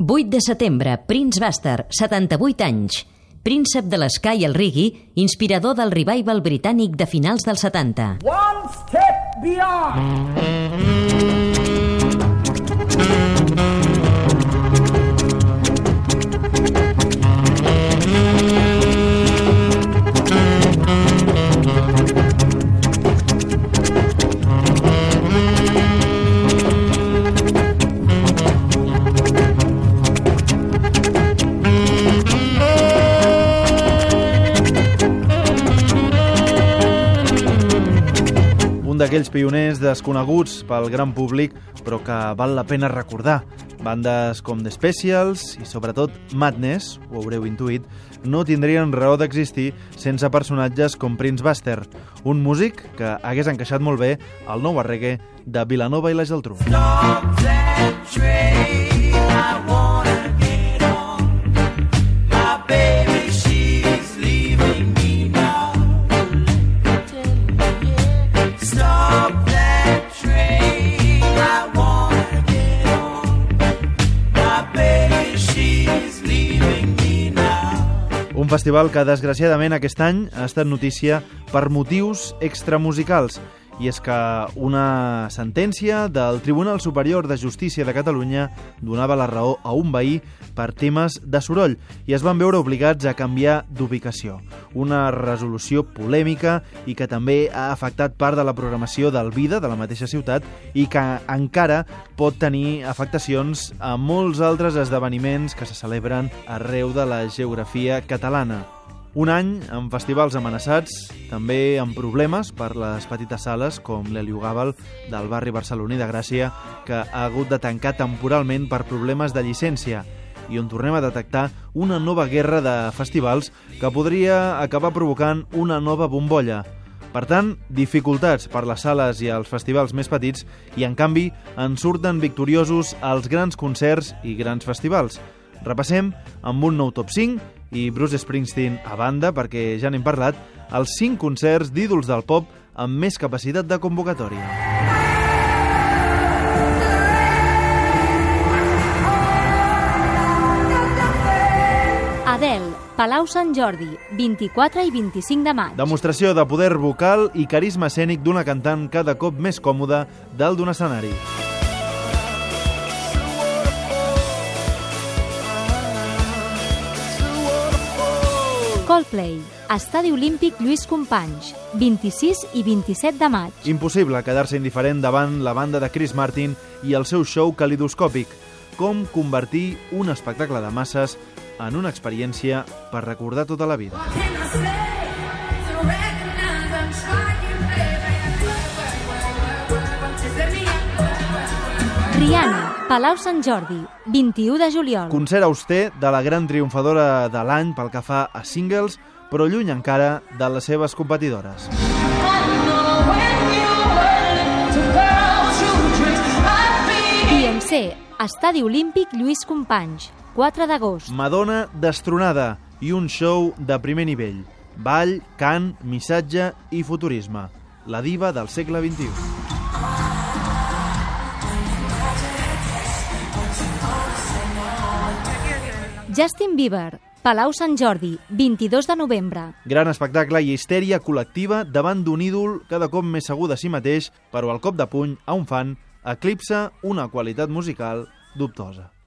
8 de setembre, Prince Buster, 78 anys. Príncep de l'esca i el reggae, inspirador del revival britànic de finals dels 70. One step beyond. D'aquells pioners desconeguts pel gran públic, però que val la pena recordar. Bandes com The Specials i sobretot Madness, ho haureu intuït, no tindrien raó d'existir sense personatges com Prince Buster, un músic que hagués encaixat molt bé al nou reggae de Vilanova i la Geltrú. Un festival que, desgraciadament, aquest any ha estat notícia per motius extramusicals. I és que una sentència del Tribunal Superior de Justícia de Catalunya donava la raó a un veí per temes de soroll i es van veure obligats a canviar d'ubicació. Una resolució polèmica i que també ha afectat part de la programació del Vida de la mateixa ciutat i que encara pot tenir afectacions a molts altres esdeveniments que se celebren arreu de la geografia catalana. Un any amb festivals amenaçats, també amb problemes per les petites sales com l'Heliogàbal del barri barceloní de Gràcia, que ha hagut de tancar temporalment per problemes de llicència i on tornem a detectar una nova guerra de festivals que podria acabar provocant una nova bombolla. Per tant, dificultats per les sales i els festivals més petits i, en canvi, en surten victoriosos els grans concerts i grans festivals. Repassem amb un nou top 5 i Bruce Springsteen a banda, perquè ja n'hem parlat, els 5 concerts d'ídols del pop amb més capacitat de convocatòria. Palau Sant Jordi, 24 i 25 de maig. Demostració de poder vocal i carisma escènic d'una cantant cada cop més còmoda dalt d'un escenari. Coldplay, Estadi Olímpic Lluís Companys, 26 i 27 de maig. Impossible quedar-se indiferent davant la banda de Chris Martin i el seu show calidoscòpic. Com convertir un espectacle de masses en una experiència per recordar tota la vida. Rihanna, Palau Sant Jordi, 21 de juliol. Concert auster de la gran triomfadora de l'any pel que fa a singles, però lluny encara de les seves competidores. IMC, Estadi Olímpic Lluís Companys, 4 d'agost. Madonna destronada i un show de primer nivell. Ball, cant, missatge i futurisme. La diva del segle XXI. Justin Bieber, Palau Sant Jordi, 22 de novembre. Gran espectacle i histèria col·lectiva davant d'un ídol cada cop més segur de si mateix, però el cop de puny a un fan eclipsa una qualitat musical dubtosa.